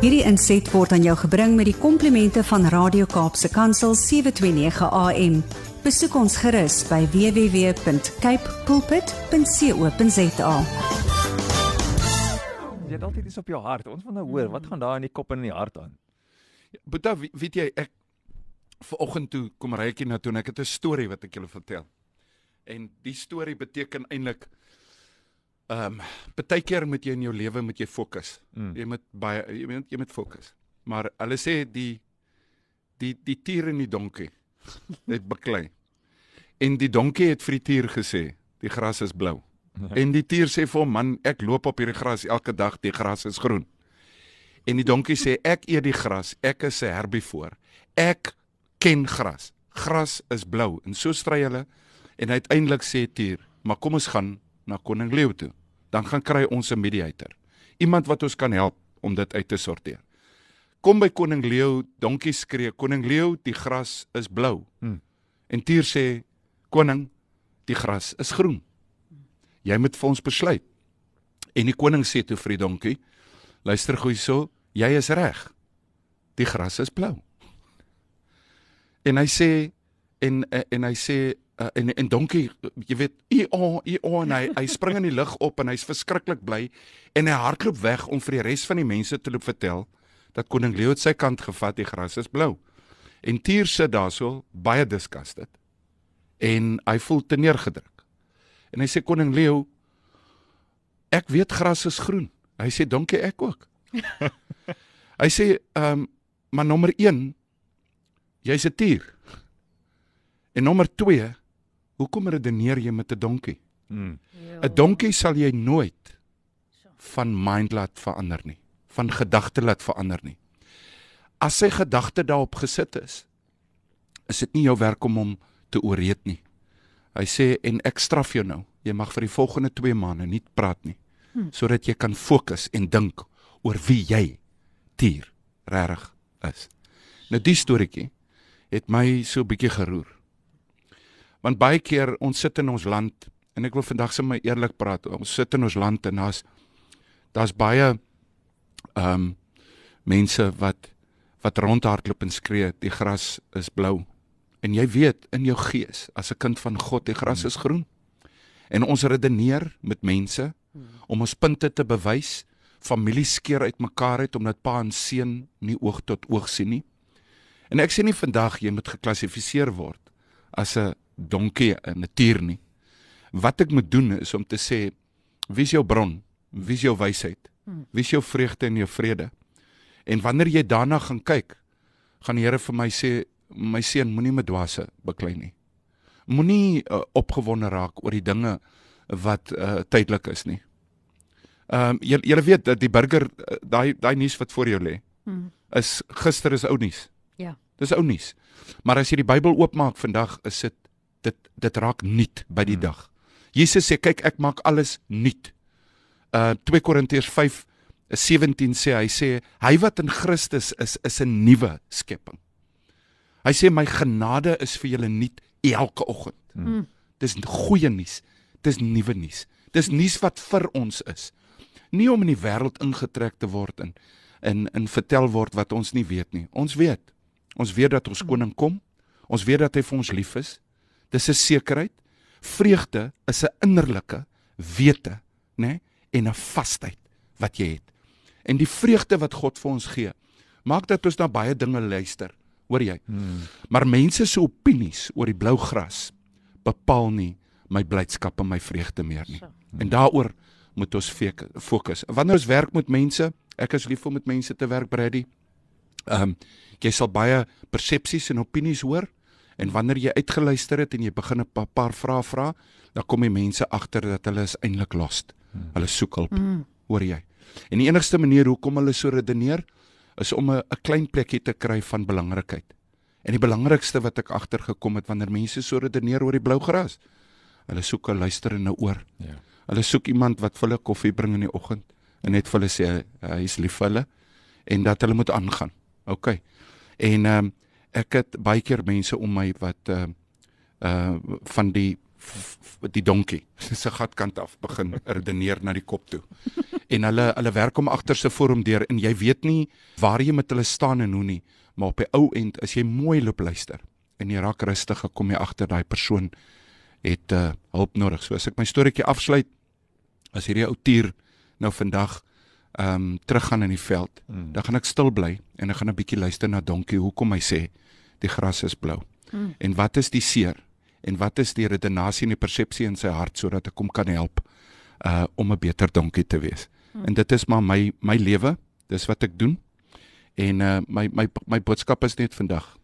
Hierdie inset word aan jou gebring met die komplimente van Radio Kaapse Kansel 729 AM. Besoek ons gerus by www.cape pulpit.co.za. Jy het altyd iets op jou hart. Ons wil nou hoor, wat gaan daar in die kop en in die hart aan? Boeta, wie- weet jy ek vanoggend toe kom ry ek hier na toe en ek het 'n storie wat ek julle vertel. En die storie beteken eintlik ehm um, baie keer moet jy in jou lewe moet jy fokus. Mm. Jy moet baie jy moet jy moet fokus. Maar hulle sê die die die tier en die donkie het beklei. En die donkie het vir die tier gesê, die gras is blou. En die tier sê vir hom, man, ek loop op hierdie gras elke dag, die gras is groen. En die donkie sê ek eet die gras, ek is 'n herbivoor. Ek ken gras. Gras is blou en so stry hulle en uiteindelik sê Tier, maar kom ons gaan na koning leeu toe. Dan gaan kry ons 'n mediator. Iemand wat ons kan help om dit uit te sorteer. Kom by koning leeu, donkie skree, koning leeu, die gras is blou. Hmm. En Tier sê, koning, die gras is groen. Jy moet vir ons besluit. En die koning sê toe vir die donkie, luister gou hierso, jy is reg. Die gras is blou. En hy sê en en hy sê uh, en en donkie jy weet i o i o en hy hy spring in die lug op en hy's verskriklik bly en hy hardloop weg om vir die res van die mense te loop vertel dat koning Leo het sy kant gevat die gras is blou. En Tier sit daarso baie disgusted en hy voel te neergedruk. En hy sê koning Leo ek weet gras is groen. Hy sê donkie ek ook. hy sê ehm um, maar nommer 1 jy's 'n tier. En nommer 2 hoekom redeneer jy met 'n donkie? Mm. 'n Donkie sal jy nooit van mind laat verander nie, van gedagte laat verander nie. As sy gedagte daarop gesit is, is dit nie jou werk om hom te ooreed nie. Hy sê en ek straf jou nou. Jy mag vir die volgende 2 maande nie praat nie, hmm. sodat jy kan fokus en dink oor wie jy tier regtig is. Nou die storieetjie het my so 'n bietjie geroer. Want baie keer ons sit in ons land en ek wil vandag sommer eerlik praat. Ons sit in ons land en daar's daar's baie ehm um, mense wat wat rondhardloop en skree die gras is blou. En jy weet in jou gees as 'n kind van God die gras is groen. En ons redeneer met mense om ons punte te bewys. Familie skeer uitmekaar uit omdat pa en seun nie oog tot oog sien nie. En ek sê nie vandag jy moet geklassifiseer word as 'n donkie in 'n tier nie. Wat ek moet doen is om te sê wie is jou bron? Wie is jou wysheid? Wie is jou vreugde en jou vrede? En wanneer jy daarna gaan kyk, gaan die Here vir my sê my seun moenie met dwaase beklei nie. Moenie uh, opgewonde raak oor die dinge wat uh, tydelik is nie. Ehm um, jy jy weet dat die burger daai daai nuus wat voor jou lê Hmm. is gister is ou nuus. Ja. Dis ou nuus. Maar as jy die Bybel oopmaak vandag, is dit dit dit raak nuut by die Hmm. dag. Jesus sê kyk ek maak alles nuut. Uh 2 Korintiërs 5 17 sê hy sê hy wat in Christus is is 'n nuwe skepping. Hy sê my genade is vir julle nuut elke oggend. Mm. Dis goeie nuus. Dis nuwe nuus. Dis nuus wat vir ons is. Nie om in die wêreld ingetrek te word in in in vertel word wat ons nie weet nie. Ons weet. Ons weet dat ons koning kom. Ons weet dat hy vir ons lief is. Dis 'n sekerheid. Vreugde is 'n innerlike wete, né? En 'n vasheid wat jy het. En die vreugde wat God vir ons gee, maak dat ons na baie dinge luister. Hoor jy? Mm. Maar mense se opinies oor die blou gras bepaal nie my blydskap en my vreugde meer nie. En daaroor moet ons fokus. Wanneer ons werk met mense, ek is lief om met mense te werk, Brady. Ehm um, jy sal baie persepsies en opinies hoor en wanneer jy uitgeluister het en jy begin 'n pa- paar vrae vra, dan kom die mense agter dat hulle is eintlik lost. Hulle soek hulp. Mm. Hoor jy? En die enigste manier hoekom hulle so redeneer is om 'n 'n klein plekkie te kry van belangrikheid. En die belangrikste wat ek agtergekom het wanneer mense so redeneer oor die blou gras, hulle soek 'n luisterende oor. Ja. Hulle soek iemand wat vir hulle koffie bring in die oggend en net vir hulle sê hy- hy is lief vir hulle en dat hulle moet aangaan. OK. En ehm um, ek het baie keer mense om my wat uh, uh van die die donkie se gatkant af begin redeneer na die kop toe. en hulle hulle werk om agterste forum deur en jy weet nie waar jy met hulle staan en hoe nie, maar op die ou end as jy mooi loop luister en jy raak rustig, kom jy agter daai persoon het uh, hulp nodig. So as ek my storieetjie afsluit, as hierdie ou tier nou vandag ehm um, teruggaan in die veld, mm. dan gaan ek stil bly en ek gaan 'n bietjie luister na Donkie hoekom hy sê die gras is blou. Mm. En wat is die seer? En wat is die redenasie en die persepsie in sy hart sodat ek hom kan help uh om 'n beter donkie te wees. Mm. En dit is maar my my lewe, dis wat ek doen. En uh my my my boodskap is net vandag.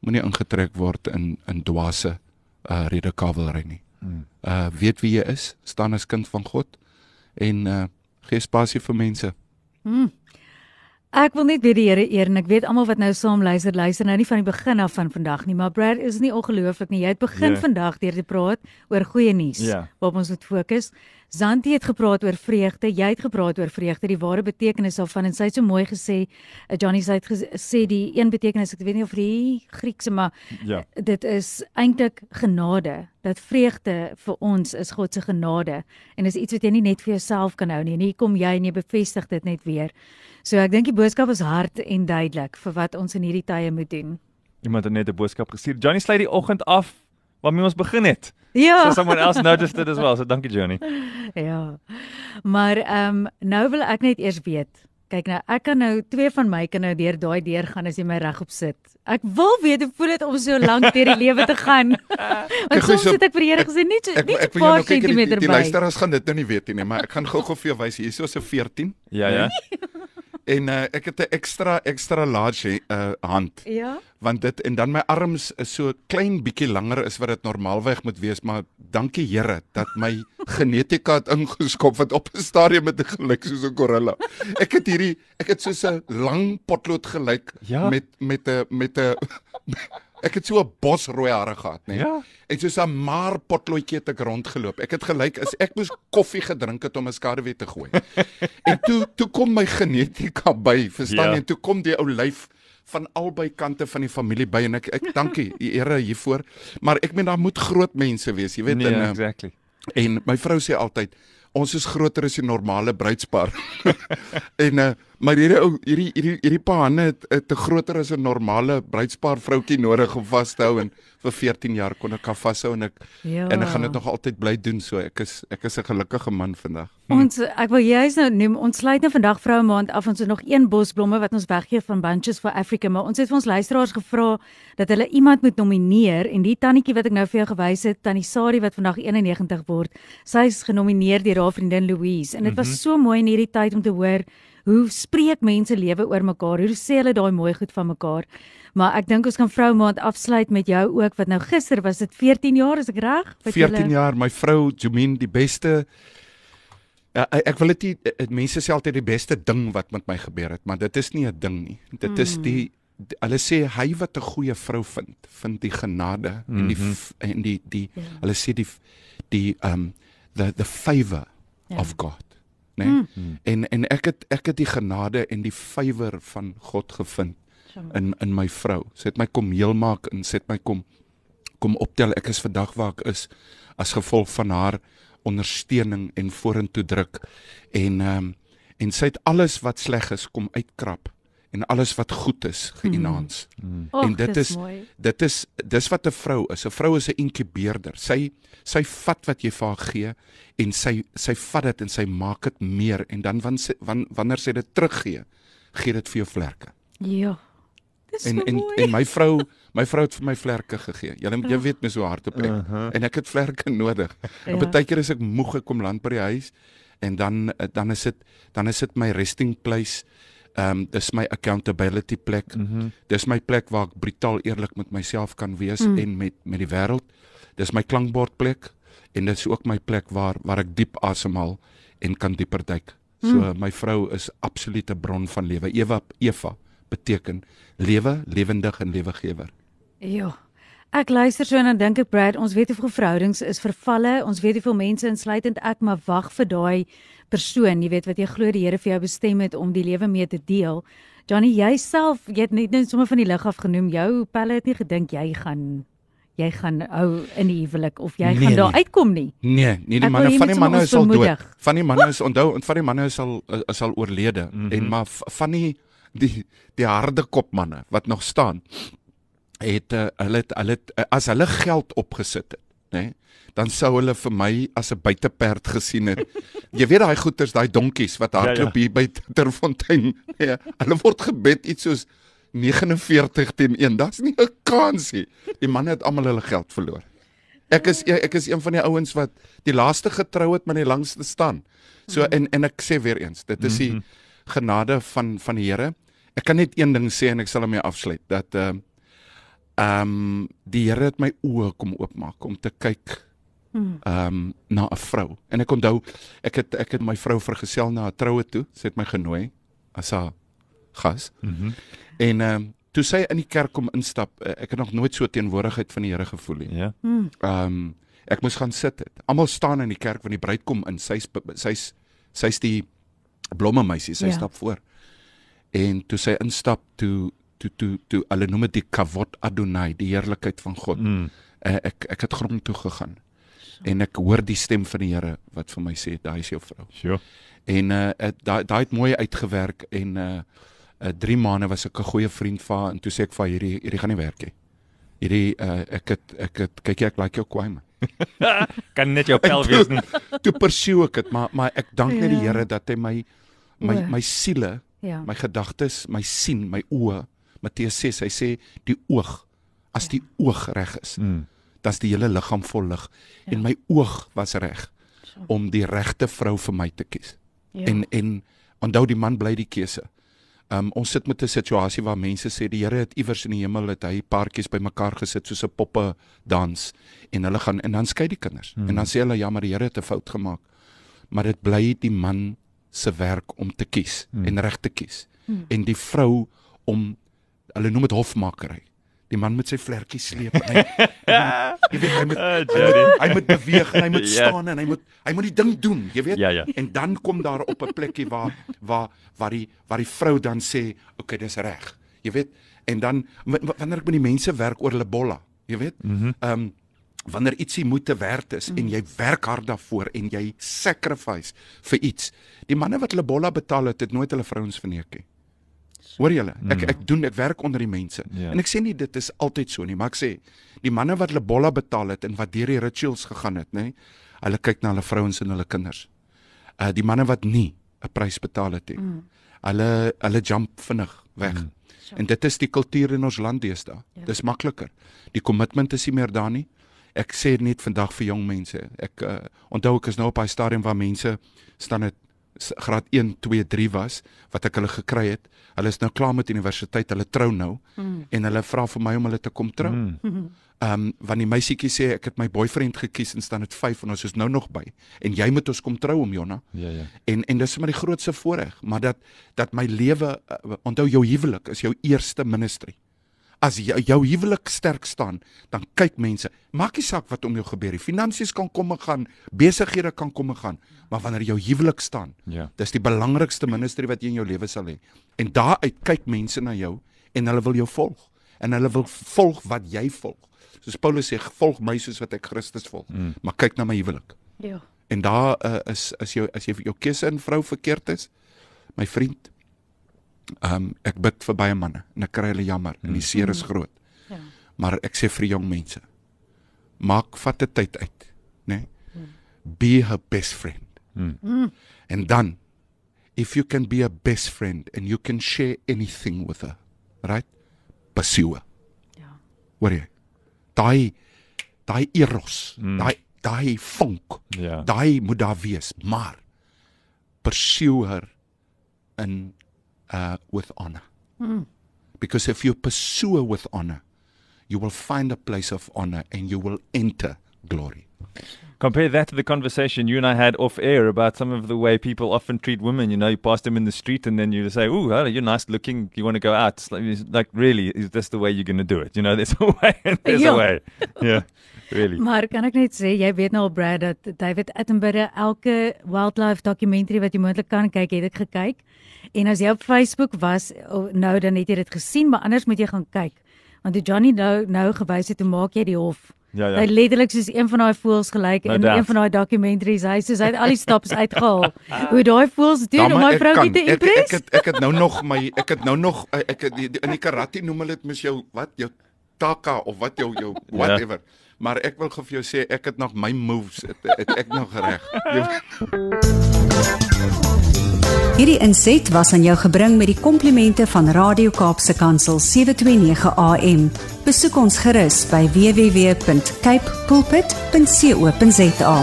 Moenie ingetrek word in in dwaase uh redekavelery nie. Mm. Uh weet wie jy is, staan as kind van God en uh gee spasie vir mense. Mm. Ek wil net weer die Here eer en ek weet almal wat nou saam luister, luister nou nie van die begin af van vandag nie, maar Brad is nie ongelooflik nie. Jy het begin yeah. Ja. vandag deur te praat oor goeie nuus yeah. Ja. waarop ons moet fokus. Zanti het gepraat oor vreugde, jy het gepraat oor vreugde, die ware betekenis daarvan en sy het so mooi gesê, uh, Johnny sê het gesê die een betekenis, ek weet nie of die Griekse maar ja. dit is eintlik genade. Dat vreugde vir ons is God se genade en is iets wat jy nie net vir jouself kan hou nie. En hier kom jy en jy bevestig dit net weer. So ek dink die boodskap is hard en duidelik vir wat ons in hierdie tye moet doen. Iemand het net 'n boodskap gestuur. Johnny sluit die oggend af waarmee ons begin het. Ja. So someone else noticed it as well. So dankie Johnny. ja. Maar ehm um, nou wil ek net eers weet. Kyk nou, ek kan nou twee van my kan nou deur daai deur gaan as jy my regop sit. Ek wil weet hoe voel dit om so lank deur die lewe te gaan. Want soms sit ek vir die Here gesê nie so nie so 'n paar sentimeter by. Die luisteraars gaan dit nou nie weet nie, maar ek gaan gou-gou vir jou wys. Hier is so 'n 14. Ja, ja. en uh, ek het 'n ekstra ekstra large uh, hand. Ja. Want dit en dan my arms is so klein bietjie langer as wat dit normaalweg moet wees, maar dankie Here dat my genetika het ingeskop wat op 'n stadium met 'n geluk soos 'n gorilla. Ek het hierdie ek het soos 'n lang potlood gelyk ja? met met 'n met 'n Ek het so 'n bosrooi hare gehad, né? Nee? Ja. Ek het so 'n maar potloetjie te rondgeloop. Ek het gelyk as ek moes koffie gedrink het om 'n skaduwee te gooi. en toe toe kom my genetika by, verstaan jy? Ja. Toe kom die ou lyf van albei kante van die familie by en ek ek dankie die Here hiervoor. Maar ek meen daar moet groot mense wees, jy weet nee, in uh, exactly. En my vrou sê altyd ons is groter as die normale bruidspaar. en uh, maar hierdie ou hierdie hierdie hierdie pa Hanne het, het te groter as 'n normale bruidspaar vroutjie nodig om vas te hou en vir 14 jaar kon ek haar vashou en ek ja. en ek gaan dit nog altyd bly doen so ek is ek is 'n gelukkige man vandag. Hm. Ons ek wil juist nou noem ons sluit nou vandag vroue maand af ons het nog een bos blomme wat ons weggee van Bunches for Africa maar ons het vir ons luisteraars gevra dat hulle iemand moet nomineer en die tannetjie wat ek nou vir jou gewys het tannie Sari wat vandag 91 word sy is genomineer deur haar vriendin Louise en dit was mm -hmm. so mooi in hierdie tyd om te hoor hoe spreek mense lewe oor mekaar? Hoe sê hulle daai mooi goed van mekaar? Maar ek dink ons kan vrou maand afsluit met jou ook wat nou gister was dit 14 jaar is ek reg? 14 jylle... jaar, my vrou Jumin die beste Ja, ek wil dit mense sê altyd die beste ding wat met my gebeur het, maar dit is nie 'n ding nie. Dit mm. is die hulle sê hy wat 'n goeie vrou vind, vind die genade mm -hmm. en die mhm. en die die yeah. Ja. hulle sê die die um the the favor yeah. of God nê. Nee? Mm. En en ek het ek het die genade en die favour van God gevind in in my vrou. Sy het my kom heel maak en sy het my kom kom optel. Ek is vandag waar ek is as gevolg van haar ondersteuning en vorentoe druk en ehm um, en sy het alles wat sleg is kom uitkrap en alles wat goed is geenaans. Mm. Mm. En dit is dit is dis wat 'n vrou is. 'n Vrou is 'n inkubeerder. Sy sy vat wat jy vir haar gee en sy sy vat dit en sy maak dit meer en dan wan, wan, wanneer sy dit teruggee, gee dit vir jou vlerke. Ja. Dis en, so en mooi. en my vrou, my vrou het vir my vlerke gegee. Jy jy weet my so hard op ek. Uh -huh. En ek het vlerke nodig. Ja. Op baie keer is ek moeg ek kom land by die huis en dan dan is dit dan is dit my resting place ehm um, dis my accountability plek. Mm -hmm. Dis my plek waar ek brutaal eerlik met myself kan wees mm. en met met die wêreld. Dis my klankbord plek en dit is ook my plek waar waar ek diep asemhaal en kan dieper duik. So mm. my vrou is absolute bron van lewe. Eva Eva beteken lewe, lewendig en lewegewer. Ja. Ek luister so en dan dink ek Brad, ons weet hoeveel verhoudings is vervalle. Ons weet hoeveel mense insluitend ek maar wag vir daai persoon, jy weet wat jy glo die Here vir jou bestem het om die lewe mee te deel. Johnny, jouself, jy het net net sommer van die lig af genoem, jou pelle het nie gedink jy gaan jy gaan hou in die huwelik of jy nee, gaan daar nee. uitkom nie. Nee, nie die manne van die manne is al dood. Van die manne is onthou, van die manne is al is al oorlede mm -hmm. en maar van die die die harde kop manne wat nog staan het uh, hulle het, hulle het, uh, as hulle geld opgesit het, nê? Nee, dan sou hulle vir my as 'n buiteperd gesien het. Jy weet daai goeters, daai donkies wat hardloop ja, ja. hier by Terfontein. Ja, hulle word gebed iets soos 49 teen 1. Dat's nie 'n kans nie. Die manne het almal hulle geld verloor. Ek is ek is een van die ouens wat die laaste getrou het maar die langste staan. So mm. en en ek sê weer eens, dit is die -hmm. genade van van die Here. Ek kan net een ding sê en ek sal hom afsluit dat ehm uh, ehm um, die Here het my oë kom oopmaak om te kyk hmm. ehm um, na 'n vrou. En ek onthou ek het ek het my vrou vergesel na 'n troue toe. Sy het my genooi as haar gas. Mm en ehm um, toe sy in die kerk kom instap, eh, ek het nog nooit so teenwoordigheid van die Here gevoel nie. Ja. Hmm. Ehm um, ek moes gaan sit het. Almal staan in die kerk wanneer die bruid kom in. Sy's sy's sy's die blomme meisie. Sy ja. stap voor. En toe sy instap, toe toe toe toe hulle noem dit die kavod adonai, die heerlikheid van God. Mm. Uh, ek ek het grond toe gegaan. So. En ek hoor die stem van die Here wat vir my sê, daai is jou vrou. Sure. En uh daai daai het mooi uitgewerk en uh uh 3 maande was ek 'n goeie vriend van haar en toe sê ek vir hierdie hierdie gaan nie werk nie. Hierdie uh ek het ek het kyk jy ek like jou kwaai man. kan net jou pel wees nie. Toe pursue ek dit, maar maar ek dank net ja. die Here dat hy my my my siele, ja. my gedagtes, my sien, my oë Matteus 6, hy sê die oog as die oog reg is, mm. dan's die hele liggaam vol lig ja. en my oog was reg om die regte vrou vir my te kies. Ja. En en onthou die man bly die keuse. Um ons sit met 'n situasie waar mense sê die Here het iewers in die hemel het hy paartjies bymekaar gesit soos 'n poppe dans en hulle gaan en dan skei die kinders. Mm. En dan sê hulle ja, maar die Here het 'n fout gemaak. Maar dit bly die man se werk om te kies mm. en reg te kies. Mm. En die vrou om hulle noem dit hofmakery. Die man met sy vlekkie sleep en hy jy weet hy moet uh, hy moet beweeg en hy moet yeah. Ja. staan en hy moet hy moet die ding doen, jy weet? Ja, ja. En dan kom daar op 'n plekkie waar waar waar die waar die vrou dan sê, "Oké, okay, dis reg." Jy weet? En dan wanneer ek met die mense werk oor hulle bolla, jy weet? Mhm. Ehm mm um, wanneer ietsie moet te werd is mm. en jy werk hard daarvoor en jy sacrifice vir iets. Die manne wat hulle bolla betaal het, het nooit hulle vrouens verneek nie. Hoor julle? Ek mm. ek doen ek werk onder die mense. Yeah. Ja. En ek sê nie dit is altyd so nie, maar ek sê die manne wat hulle bolla betaal het en wat deur die rituals gegaan het, nê? Hulle kyk na hulle vrouens en hulle kinders. Uh die manne wat nie 'n prys betaal het nie. Mm. Hulle hulle jump vinnig weg. Mm. En dit is die kultuur in ons land deesdae. Yeah. Ja. Dis makliker. Die kommitment is nie meer daar nie. Ek sê net vandag vir jong mense. Ek uh, onthou ek is nou op 'n stadium waar mense staan net graad 1, 2, 3 was wat ek hulle gekry het. Hulle is nou klaar met universiteit, hulle trou nou mm. en hulle vra vir my om hulle te kom trou. Mm. Ehm um, want die meisietjie sê ek het my boyfriend gekies en staan dit 5 en ons is nou nog by en jy moet ons kom trou om Jonna. Ja ja. En en dis maar die grootste voorreg, maar dat dat my lewe uh, onthou jou huwelik is jou eerste ministry as jou, jou huwelik sterk staan, dan kyk mense, maak nie saak wat om jou gebeur nie. Finansies kan kom en gaan, besighede kan kom en gaan, maar wanneer jou huwelik staan, ja. dis die belangrikste ministerie wat jy in jou lewe sal hê. En daaruit kyk mense na jou en hulle wil jou volg en hulle wil volg wat jy volg. Soos Paulus sê, volg my soos wat ek Christus volg, mm. maar kyk na my huwelik. Ja. En daar uh, is as jy as jy jou keuse in vrou verkeerd is, my vriend, Ehm um, ek bid vir baie manne en ek kry hulle jammer en die mm. seer is groot. Ja. Maar ek sê vir jong mense, maak vat 'n tyd uit, né? Nee? Be her best friend. Mm. Mm. En dan if you can be a best friend and you can share anything with her, right? Pursue. Ja. Wat jy? Daai daai eros, mm. daai daai vonk. Ja. Daai moet daar wees, maar pursue her in uh, with honor. Mm. Because if you pursue with honor, you will find a place of honor and you will enter glory. Compare that to the conversation you and I had off air about some of the way people often treat women. You know, you pass them in the street and then you say, "Ooh, you're nice looking. You want to go out?" It's like, it's like, really, is this the way you're going to do it? You know, there's a way and there's ja. a way. Yeah. Really. Maar kan ek net sê jy weet nou al Brad dat David Attenborough elke wildlife dokumentary wat jy moontlik kan kyk, het ek gekyk. En as jy op Facebook was, nou dan het jy dit gesien, maar anders moet jy gaan kyk Want die Johnny nou nou gewys het hoe maak jy die hof? Ja ja. Hy letterlik soos een van daai voels gelyk No in doubt. een van daai documentaries. Hy soos hy het al die staps uitgehaal. hoe daai voels doen om ek vroukie te Ek, ek impress. het ek het nou nog my ek het nou nog ek het, in die karate noem hulle dit mos jou wat jou taka of wat jou jou Ja. Maar ek wil gou vir jou sê ek het nog my moves het, het ek nog reg. Hierdie inset was aan jou gebring met die komplimente van Radio Kaapse Kansel 729 AM. Besoek ons gerus by www.cape pulpit.co.za.